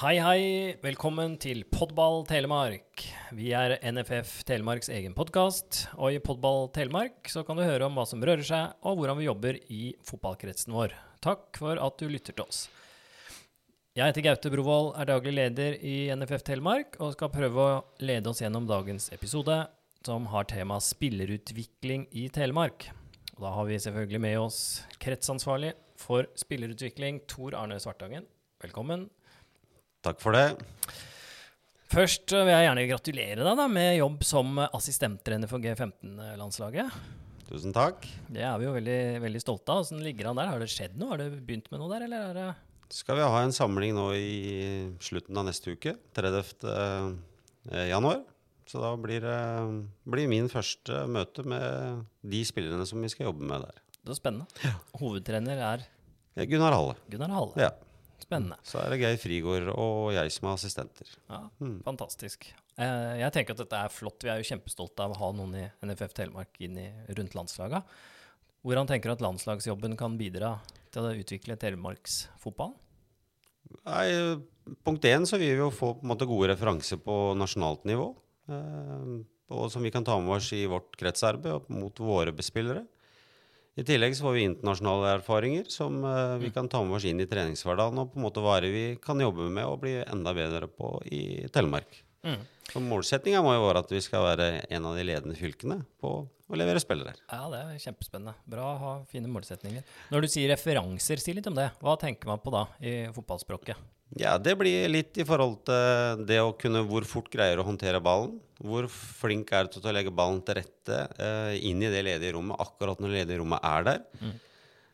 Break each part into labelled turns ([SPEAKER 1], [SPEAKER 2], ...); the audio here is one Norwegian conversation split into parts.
[SPEAKER 1] Hei, hei. Velkommen til Podball Telemark. Vi er NFF Telemarks egen podkast, og i Podball Telemark så kan du høre om hva som rører seg, og hvordan vi jobber i fotballkretsen vår. Takk for at du lytter til oss. Jeg heter Gaute Brovold, er daglig leder i NFF Telemark, og skal prøve å lede oss gjennom dagens episode, som har tema spillerutvikling i Telemark. Og da har vi selvfølgelig med oss kretsansvarlig for spillerutvikling, Tor Arne Svartangen. Velkommen.
[SPEAKER 2] Takk for det.
[SPEAKER 1] Først vil jeg gjerne gratulere deg da, med jobb som assistenttrener for G15-landslaget.
[SPEAKER 2] Tusen takk.
[SPEAKER 1] Det er vi jo veldig, veldig stolte av. Hvordan ligger han der? Har det skjedd noe? Har det begynt med noe der, eller er det
[SPEAKER 2] Skal vi ha en samling nå i slutten av neste uke, 30. eh, januar. Så da blir det blir min første møte med de spillerne som vi skal jobbe med der.
[SPEAKER 1] Det er spennende. Hovedtrener er
[SPEAKER 2] Eh, Gunnar Halle.
[SPEAKER 1] Gunnar Halle.
[SPEAKER 2] Ja.
[SPEAKER 1] Spennende.
[SPEAKER 2] Så er det Geir Frigård og jeg som er assistenter.
[SPEAKER 1] Ja, Fantastisk. Eh, jeg tenker at dette er flott. Vi er jo kjempestolte av å ha noen i NFF Telemark inn i, rundt landslaga. Hvordan tenker du at landslagsjobben kan bidra til å utvikle Telemarks fotball?
[SPEAKER 2] Nei, punkt én så vil vi jo få på en måte gode referanser på nasjonalt nivå. Eh, og som vi kan ta med oss i vårt kretsarbeid mot våre bespillere. I tillegg så får vi internasjonale erfaringer som eh, vi kan ta med oss inn i treningshverdagen, og på en måte hva vi kan jobbe med og bli enda bedre på i Telemark.
[SPEAKER 1] Mm.
[SPEAKER 2] Så Målsettinga må jo være at vi skal være en av de ledende fylkene på å levere spillere.
[SPEAKER 1] Ja, det er kjempespennende. Bra å ha fine målsetninger. Når du sier referanser, si litt om det. Hva tenker man på da i fotballspråket?
[SPEAKER 2] Ja, det blir litt i forhold til det å kunne hvor fort greier å håndtere ballen. Hvor flink er du til å legge ballen til rette eh, inn i det ledige rommet akkurat når det ledige rommet er der.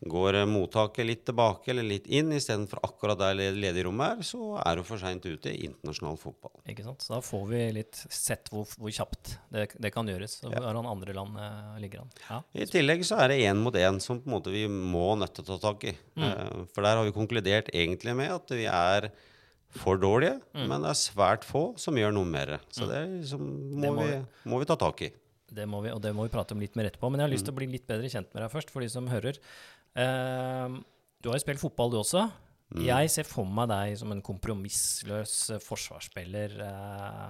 [SPEAKER 2] Går eh, mottaket litt tilbake eller litt inn istedenfor akkurat der ledig rommet er, så er du for seint ute i internasjonal fotball.
[SPEAKER 1] Ikke sant? Så da får vi litt sett hvor, hvor kjapt det, det kan gjøres. Og hvordan andre land eh, ligger an. Ja.
[SPEAKER 2] I tillegg så er det én mot én som på en måte vi må nødt til å ta tak i. Eh, For der har vi konkludert egentlig med at vi er for dårlige, men det er svært få som gjør noe mer. Så det er liksom, må,
[SPEAKER 1] Det må
[SPEAKER 2] vi, må vi ta tak i.
[SPEAKER 1] Det må vi, og det må vi prate om litt mer etterpå. Men jeg har lyst til å bli litt bedre kjent med deg først, for de som hører. Eh, du har jo spilt fotball, du også. Jeg ser for meg deg som en kompromissløs forsvarsspiller eh,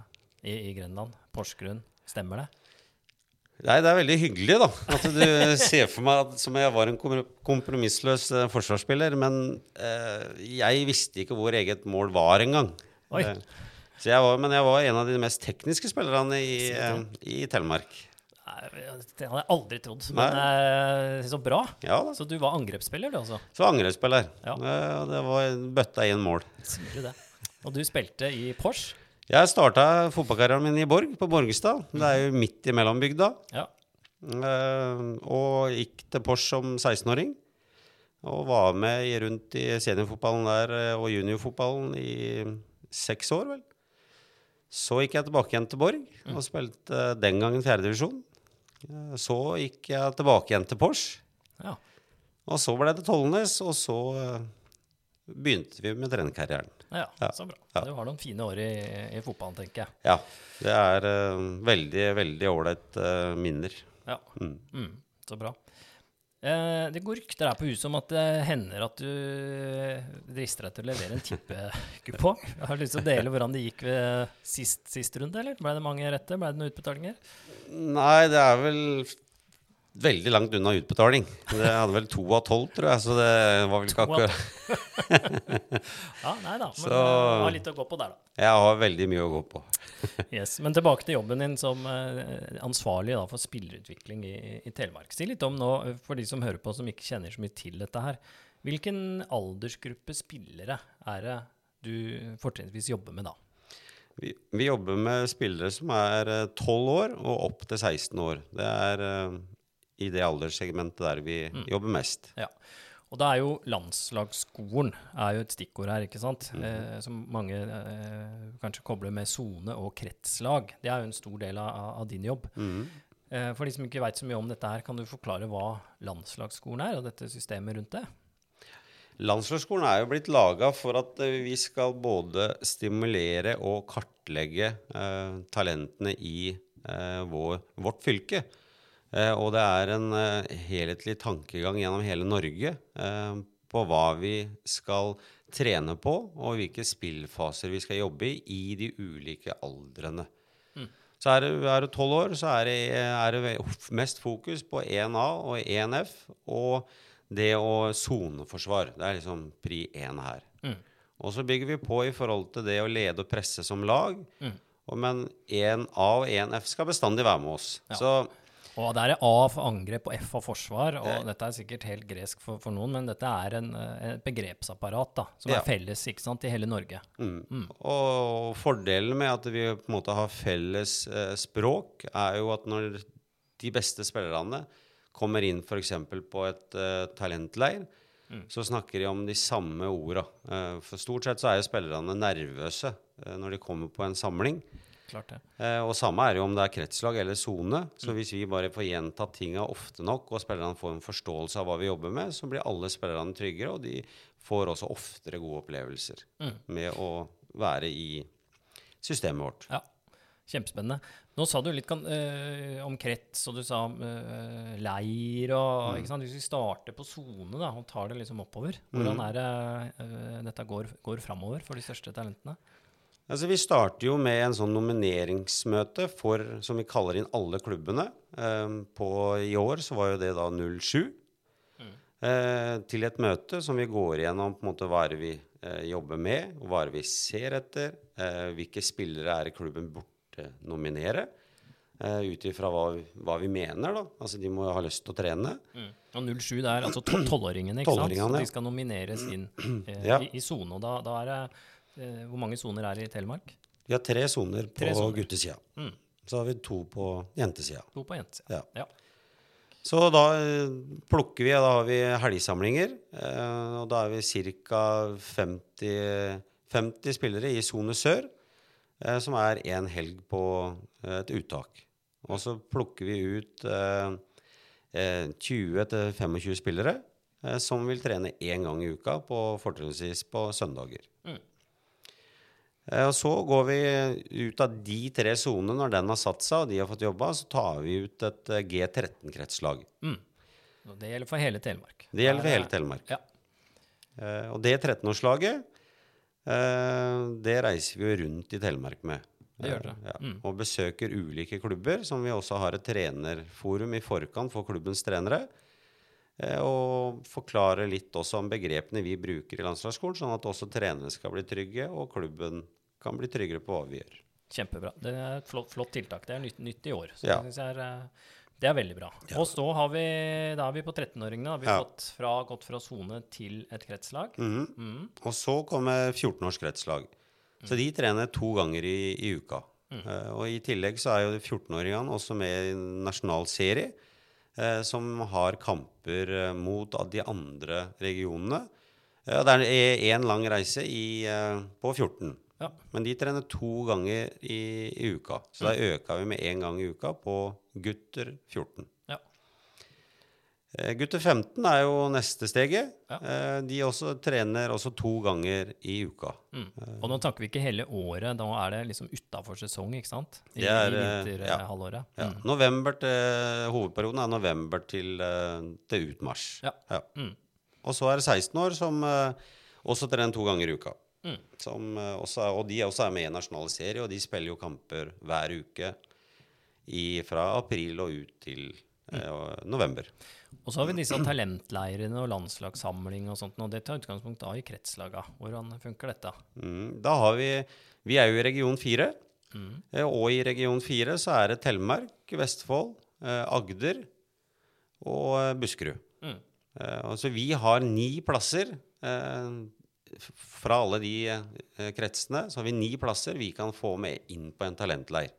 [SPEAKER 1] i, i Grenland. Porsgrunn. Stemmer det?
[SPEAKER 2] Nei, det er veldig hyggelig, da. At du ser for meg at, som jeg var en kompromissløs eh, forsvarsspiller. Men eh, jeg visste ikke hvor eget mål var engang. Eh, så jeg var, men jeg var en av de mest tekniske spillerne i, eh, i Telemark.
[SPEAKER 1] Det hadde jeg aldri trodd. Men Nei. så bra.
[SPEAKER 2] Ja.
[SPEAKER 1] Så du var angrepsspiller, du altså?
[SPEAKER 2] Så angrepsspiller.
[SPEAKER 1] Ja.
[SPEAKER 2] Eh, det var bøtta i en mål.
[SPEAKER 1] Det? Og du spilte i Porsche?
[SPEAKER 2] Jeg starta fotballkarrieren min i Borg, på Borgestad. Det er jo midt i mellombygda.
[SPEAKER 1] Ja.
[SPEAKER 2] Eh, og gikk til Pors som 16-åring. Og var med rundt i seniorfotballen der eh, og juniorfotballen i seks år, vel. Så gikk jeg tilbake igjen til Borg og spilte eh, den gangen fjerdedivisjon. Så gikk jeg tilbake igjen til Pors.
[SPEAKER 1] ja.
[SPEAKER 2] Og så ble det Tollnes, og så eh, begynte vi med trenerkarrieren.
[SPEAKER 1] Ja,
[SPEAKER 2] Ja.
[SPEAKER 1] så bra.
[SPEAKER 2] Ja.
[SPEAKER 1] Du har noen fine år i, i fotballen, tenker jeg.
[SPEAKER 2] Ja. Det er uh, veldig, veldig ålreit uh, minner.
[SPEAKER 1] Ja.
[SPEAKER 2] Mm.
[SPEAKER 1] Mm, så bra. Eh, det går rykter her på huset om at det hender at du drister deg til å levere en tippekupong. Jeg har lyst til å dele hvordan det gikk ved sist, sist runde, eller? Ble det mange rette? Ble det noen utbetalinger?
[SPEAKER 2] Nei, det er vel veldig langt unna utbetaling. Det hadde vel to av tolv, tror jeg, så det var vel ikke akkurat
[SPEAKER 1] Ja, nei da. Men
[SPEAKER 2] Så-
[SPEAKER 1] du har litt å gå på der, da.
[SPEAKER 2] Jeg har veldig mye å gå på.
[SPEAKER 1] Yes. Men tilbake til jobben din som eh, ansvarlig da, for spillerutvikling i, i Telemark. Si litt om nå, eh, for de som hører på som ikke kjenner så mye til dette her. Hvilken aldersgruppe spillere er det du fortrinnsvis jobber med da?
[SPEAKER 2] Vi, vi jobber med spillere som er tolv år og opp til 16 år. Det er eh, i det alderssegmentet der vi jobber mest.
[SPEAKER 1] Ja. Og da er jo landslagsskolen er jo et stikkord her, ikke sant? eh, som mange eh, kanskje kobler med sone og kretslag. Det er jo en stor del av, av din jobb. Eh, for de som ikke veit så mye om dette her, kan du forklare hva landslagsskolen er, og dette systemet rundt det?
[SPEAKER 2] Landslagsskolen er jo blitt laga for at eh, vi skal både stimulere og kartlegge eh, talentene i eh, vår, vårt fylke. Eh, og det er en eh, helhetlig tankegang gjennom hele Norge eh, på hva vi skal trene på, og hvilke spillfaser vi skal jobbe i i de ulike aldrene. Så er du tolv år, så er det, er det mest fokus på 1A og 1F og det å soneforsvar. Det er liksom pri 1 her. Og så bygger vi på i forhold til det å lede og presse som lag. Mm. men 1A og 1F skal bestandig være med oss. Så
[SPEAKER 1] Og der er A for angrep og F for forsvar. Og dette er sikkert helt gresk for, for noen, men dette er en, eh, et begrepsapparat da, som
[SPEAKER 2] Ja.
[SPEAKER 1] er felles ikke sant, i hele Norge.
[SPEAKER 2] Og fordelen med at vi på en måte har felles eh, språk, er jo at når de beste spillerne kommer inn f.eks. på et eh, talentleir, så snakker de om de samme orda. Eh, for stort sett så er jo spillerne nervøse eh, når de kommer på en samling.
[SPEAKER 1] Klart det.
[SPEAKER 2] Eh, og samme er det jo om det er kretslag eller sone. Så hvis vi bare får gjentatt tinga ofte nok, og spillerne får en forståelse av hva vi jobber med, så blir alle spillerne tryggere, og de får også oftere gode opplevelser med å være i systemet vårt.
[SPEAKER 1] Ja, kjempespennende. Nå sa du litt kan, øh, om krets, og du sa eh, leir og ikke sant? Hvis vi starter på sone da, og tar det liksom oppover, hvordan er det øh, dette går, går framover for de største talentene?
[SPEAKER 2] Altså, vi starter jo med en sånn nomineringsmøte for, som vi kaller inn alle klubbene. Um, på, I år så var jo det da 07. Eh, til et møte som vi går igjennom på en måte hva er det vi uh, jobber med, hva er det vi ser etter. uh, hvilke spillere er det klubben burde nominere. Uh, Ut ifra hva, hva vi mener, da. Altså de må jo ha lyst til å trene.
[SPEAKER 1] Og 07 det er altså tol- tolvåringene, ikke sant?
[SPEAKER 2] Tolvåringene,
[SPEAKER 1] Så
[SPEAKER 2] ja.
[SPEAKER 1] de skal nomineres inn uh,
[SPEAKER 2] Ja.
[SPEAKER 1] i, i sone. Og da, da er det eh, Hvor mange soner er det i Telemark?
[SPEAKER 2] Vi har tre soner på
[SPEAKER 1] Tre zoner.
[SPEAKER 2] guttesida. Så har vi to på jentesida.
[SPEAKER 1] To på jentesida.
[SPEAKER 2] Ja.
[SPEAKER 1] Ja.
[SPEAKER 2] Så da eh, plukker vi, og da har vi helgsamlinger. Eh, og da er vi ca. 50, 50 spillere i sone sør, eh, som er én helg på et uttak. Og så plukker vi ut eh, eh, 20-25 spillere som vil trene én gang i uka, på fortrinnsvis på søndager. Eh, Og så går vi ut av de tre sonene når den har satt seg og de har fått jobba, så tar vi ut et eh, G13-kretslag.
[SPEAKER 1] Og Det gjelder for hele Telemark.
[SPEAKER 2] Det gjelder for hele Telemark.
[SPEAKER 1] Ja.
[SPEAKER 2] Eh, og det 13-årslaget, eh, det reiser vi jo rundt i Telemark med.
[SPEAKER 1] Det gjør
[SPEAKER 2] det. Ja. Mm. Og besøker ulike klubber, som vi også har et trenerforum i forkant for klubbens trenere. Eh, og forklare litt også om begrepene vi bruker i landslagsskolen, sånn at også trenerne skal bli trygge, og klubben kan bli tryggere på hva vi gjør.
[SPEAKER 1] Kjempebra. Det er et flott, flott tiltak. Det er nytt, nytt i år. Så
[SPEAKER 2] Ja.
[SPEAKER 1] det, er, eh, det er veldig bra. Og så har vi, da er vi på 13-åringene. Har vi
[SPEAKER 2] Ja.
[SPEAKER 1] fått fra, gått fra sone til et kretslag.
[SPEAKER 2] Mhm. Og så kommer 14-års kretslag. Så de trener to ganger i, i uka. Uh, og i tillegg så er jo de 14-åringene også med i en nasjonal serie som har kamper eh, mot de andre regionene. Eh, det er én lang reise i, eh, på 14.
[SPEAKER 1] Ja.
[SPEAKER 2] Men de trener to ganger i, i uka. Så da øka vi med én gang i uka på gutter 14.
[SPEAKER 1] Ja.
[SPEAKER 2] Eh, Gutter 15 er jo neste steget.
[SPEAKER 1] Ja.
[SPEAKER 2] Eh, De også trener også to ganger i uka.
[SPEAKER 1] Mm. Og nå tanker vi ikke hele året, da er det liksom utafor sesong, ikke sant? I,
[SPEAKER 2] Det er, eh,
[SPEAKER 1] vinterhalvåret.
[SPEAKER 2] Ja.
[SPEAKER 1] Mm.
[SPEAKER 2] November til, hovedperioden er november til, til ut mars.
[SPEAKER 1] Ja. Mm.
[SPEAKER 2] Og så er det 16 år som også trener to ganger i uka.
[SPEAKER 1] Mm.
[SPEAKER 2] Som, også og de også er med i nasjonal serie, og de spiller jo kamper hver uke i, fra april og ut til eh, november.
[SPEAKER 1] Og så har vi disse talentleirene og landslagssamling og sånt, og det tar utgangspunkt da i kretslaga. Hvordan funker dette?
[SPEAKER 2] Mm, da har vi Vi er jo i region 4. Mm. Og i region 4 så er det Telemark, Vestfold, eh, Agder og eh, Buskerud.
[SPEAKER 1] Mm.
[SPEAKER 2] Eh, altså vi har ni plasser. Eh, fra alle de eh, kretsene så har vi ni plasser vi kan få med inn på en talentleir.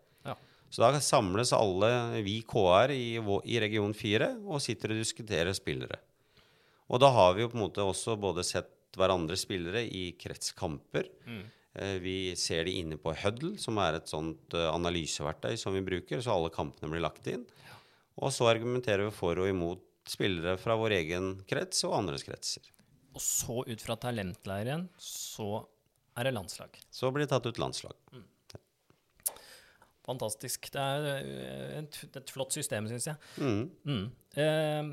[SPEAKER 2] Så da samles alle vi KR i, i region 4 og sitter og diskuterer spillere. Og da har vi jo på en måte også både sett hverandre spillere i kretskamper. Mm. Vi ser de inne på Huddle, som er et sånt eh, analyseverktøy som vi bruker, så alle kampene blir lagt inn. Og så argumenterer vi for og imot spillere fra vår egen krets og andres kretser.
[SPEAKER 1] Og så ut fra talentleiren, så er det landslag.
[SPEAKER 2] Så blir det tatt ut landslag.
[SPEAKER 1] Fantastisk. Det er eh, et, et flott system, syns jeg.
[SPEAKER 2] Mm.
[SPEAKER 1] Mm. Eh,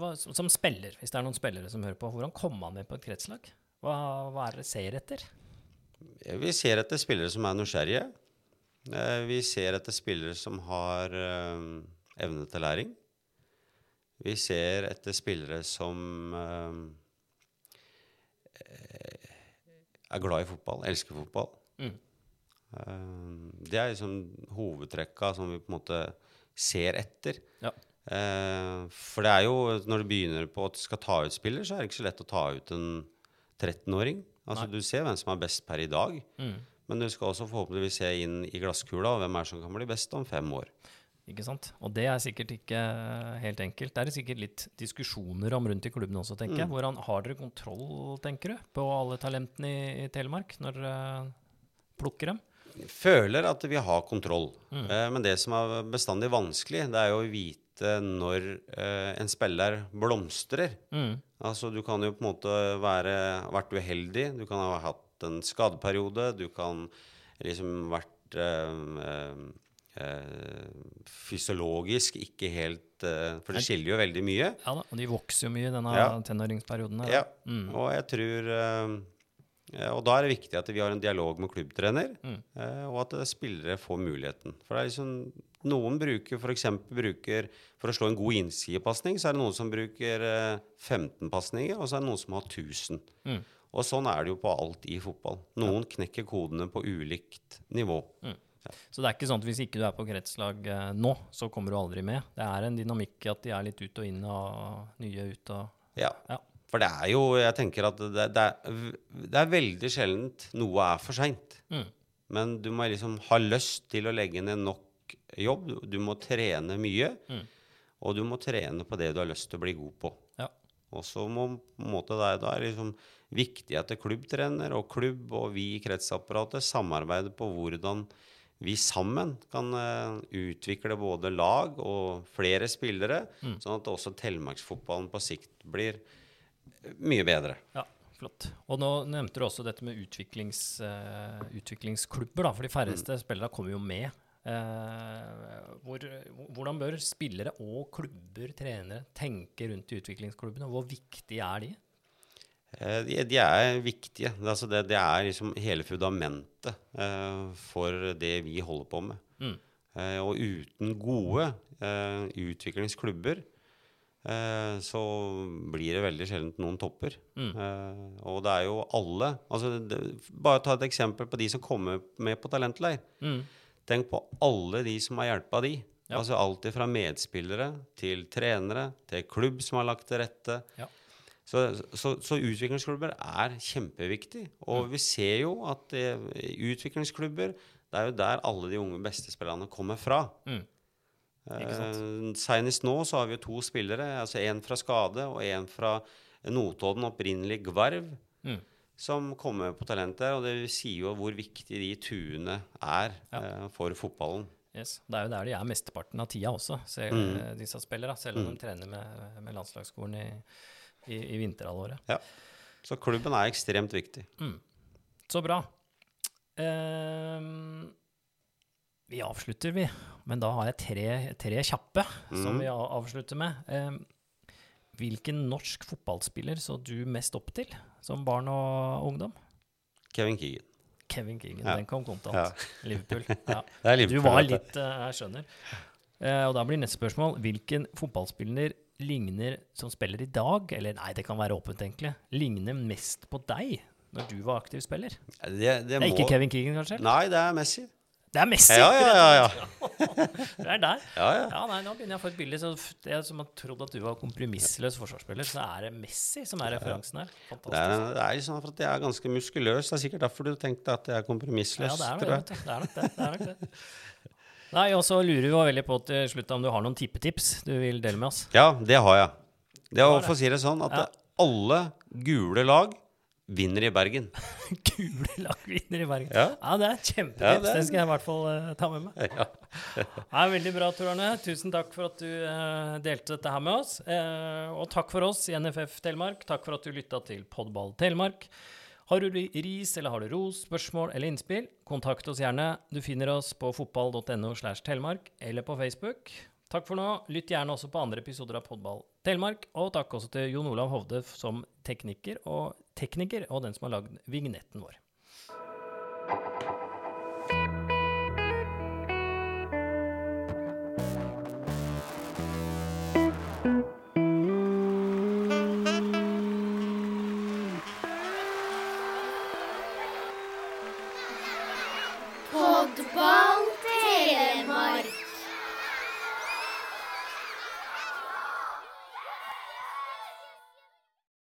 [SPEAKER 1] var, som spiller, hvis det er noen spillere som hører på, hvordan kom man med på et kretslag? Hva, hva er det dere ser etter?
[SPEAKER 2] Vi ser etter spillere som er nysgjerrige. Eh, Vi ser etter spillere som har eh, evne til læring. Vi ser etter spillere som eh, er glad i fotball, elsker fotball.
[SPEAKER 1] Mm.
[SPEAKER 2] Eh, Det er liksom hovedtrekka som vi på en måte ser etter.
[SPEAKER 1] Ja.
[SPEAKER 2] Eh, For det er jo, når du begynner på at du skal ta ut spiller, så er det ikke så lett å ta ut en 13-åring. Altså
[SPEAKER 1] Nei.
[SPEAKER 2] Du ser hvem som er best per i dag.
[SPEAKER 1] Mm.
[SPEAKER 2] Men du skal også forhåpentligvis se inn i glasskula hvem er som kan bli best om fem år.
[SPEAKER 1] Ikke sant? Og det er sikkert ikke helt enkelt. Det er sikkert litt diskusjoner om rundt i klubben også, tenker jeg. Hvordan har dere kontroll, tenker du, på alle talentene i, i Telemark når dere plukker dem?
[SPEAKER 2] Føler at vi har kontroll. Mm. men det som er bestandig vanskelig, det er jo å vite når eh, en spiller blomstrer.
[SPEAKER 1] Mm.
[SPEAKER 2] Altså Du kan jo på en måte være vært uheldig. Du kan ha hatt en skadeperiode. Du kan liksom vært øh, eh, eh, fysiologisk ikke helt øh, For det skiller jo veldig mye.
[SPEAKER 1] Ja da, og de vokser jo mye i denne
[SPEAKER 2] Ja.
[SPEAKER 1] tenåringsperioden. her,
[SPEAKER 2] Ja.
[SPEAKER 1] Mm.
[SPEAKER 2] Og jeg tror eh, Og da er det viktig at vi har en dialog med klubbtrener,
[SPEAKER 1] Mm.
[SPEAKER 2] eh, og at eh, spillere får muligheten. For det er liksom Noen bruker f.eks. bruker For å slå en god innsidepasning, så er det noen som bruker eh, 15 pasninger, og så er det noen som har 1000.
[SPEAKER 1] Mm.
[SPEAKER 2] Og sånn er det jo på alt i fotball. Noen knekker kodene på ulikt nivå.
[SPEAKER 1] Så det er ikke sånn at hvis ikke du er på kretslag eh, nå, så kommer du aldri med. Det er en dynamikk at de er litt ut og inn og nye ut og
[SPEAKER 2] Ja.
[SPEAKER 1] Ja.
[SPEAKER 2] For det er jo Jeg tenker at det, det, er, det er veldig sjeldent noe er for seint.
[SPEAKER 1] Mm.
[SPEAKER 2] Men du må liksom ha lyst til å legge ned nok jobb. Du- må trene mye.
[SPEAKER 1] Mm.
[SPEAKER 2] Og du må trene på det du har lyst til å bli god på.
[SPEAKER 1] Ja.
[SPEAKER 2] Og så må måte det, da er liksom viktig at er klubbtrener og klubb og vi i kretsapparatet samarbeider på hvordan vi sammen kan uh, utvikle både lag og flere spillere,
[SPEAKER 1] Mm.
[SPEAKER 2] sånn at også telemarksfotballen på sikt blir mye bedre.
[SPEAKER 1] Ja, flott. Og nå nevnte du også dette med utviklings, uh, utviklingsklubber, da, for de færreste spillere kommer jo med. Uh, hvor, hvordan bør spillere og klubber, trenere, tenke rundt i utviklingsklubbene? Hvor viktige er de?
[SPEAKER 2] Uh, De, de er viktige. Det, altså det, det er liksom hele fundamentet uh, for det vi holder på med.
[SPEAKER 1] Mm.
[SPEAKER 2] Og uten gode utviklingsklubber så blir det veldig sjelden noen topper.
[SPEAKER 1] Mm.
[SPEAKER 2] Eh, og det er jo alle altså det, Bare ta et eksempel på de som kommer med på talentleir.
[SPEAKER 1] Mm.
[SPEAKER 2] Tenk på alle de som har hjelpa de.
[SPEAKER 1] Ja.
[SPEAKER 2] Altså alt fra medspillere til trenere til klubb som har lagt til rette.
[SPEAKER 1] Ja.
[SPEAKER 2] Så, så, så utviklingsklubber er kjempeviktig. Og
[SPEAKER 1] Mm.
[SPEAKER 2] vi ser jo at det, utviklingsklubber Det er jo der alle de unge bestespillerne kommer fra.
[SPEAKER 1] Mm. Ikke
[SPEAKER 2] Eh, Senest nå så har vi jo to spillere. altså En fra skade og en fra Notodden, opprinnelig Gvarv,
[SPEAKER 1] Mm.
[SPEAKER 2] som kommer på talenter. Og det sier jo hvor viktig de tuene er
[SPEAKER 1] Ja.
[SPEAKER 2] eh, for fotballen.
[SPEAKER 1] Yes. Det er jo der de er mesteparten av tida også, selv,
[SPEAKER 2] Mm.
[SPEAKER 1] disse spillerne. Selv om de trener med, med landslagsskolen i, i, i vinterhalvåret.
[SPEAKER 2] Så klubben er ekstremt viktig.
[SPEAKER 1] Så bra. Ehm, vi avslutter, vi. Men da har jeg tre, tre kjappe som
[SPEAKER 2] Mhm.
[SPEAKER 1] vi avslutter med. Eh, hvilken norsk fotballspiller så du mest opp til som barn og ungdom?
[SPEAKER 2] Kevin Keegan.
[SPEAKER 1] Kevin Keegan.
[SPEAKER 2] Ja.
[SPEAKER 1] Den kom kontant.
[SPEAKER 2] Ja.
[SPEAKER 1] Liverpool. Ja.
[SPEAKER 2] Det er
[SPEAKER 1] Du var litt uh, Jeg skjønner. Eh, og da blir neste spørsmål Hvilken fotballspiller ligner som spiller i dag, eller nei, det kan være åpent, egentlig, ligner mest på deg når du var aktiv spiller?
[SPEAKER 2] Det, det,
[SPEAKER 1] Det er
[SPEAKER 2] må...
[SPEAKER 1] ikke Kevin Keegan, kanskje?
[SPEAKER 2] Nei, det er Messi.
[SPEAKER 1] Det er Messi!
[SPEAKER 2] Ja, ja, ja.
[SPEAKER 1] Det er der.
[SPEAKER 2] ja, ja.
[SPEAKER 1] Ja, nei, Nå begynner jeg å få et bilde. Så jeg som har trodd at du var kompromissløs forsvarsspiller, så er det Messi som er referansen her.
[SPEAKER 2] Det er, det er liksom for at jeg er ganske muskuløs. Det er sikkert derfor du tenkte at jeg er kompromissløs.
[SPEAKER 1] Ja, det er,
[SPEAKER 2] tror
[SPEAKER 1] det,
[SPEAKER 2] jeg.
[SPEAKER 1] det er nok det. det, er nok det. Nei, og så lurer vi veldig på til slutt om du har noen tippetips du vil dele med oss.
[SPEAKER 2] Ja, det har jeg. Det er å få si det sånn at alle gule lag vinner i Bergen.
[SPEAKER 1] Gule lag vinner i Bergen.
[SPEAKER 2] Ja.
[SPEAKER 1] Ja, det er et kjempetips.
[SPEAKER 2] Ja, det
[SPEAKER 1] det,
[SPEAKER 2] er-
[SPEAKER 1] skal jeg i hvert fall uh, ta med meg.
[SPEAKER 2] Ja.
[SPEAKER 1] Det er veldig bra, Tor Arne. Tusen takk for at du uh, delte dette her med oss. Uh, og takk for oss i NFF Telemark. Takk for at du lytta til Podball Telemark. Har du ris eller har du ros, spørsmål eller innspill, kontakt oss gjerne. Du finner oss på fotball.no slash telemark eller på Facebook. Takk for nå. Lytt gjerne også på andre episoder av Podball Telemark, og takk også til Jon Olav Hovde som tekniker og, tekniker og den som har lagd vignetten vår.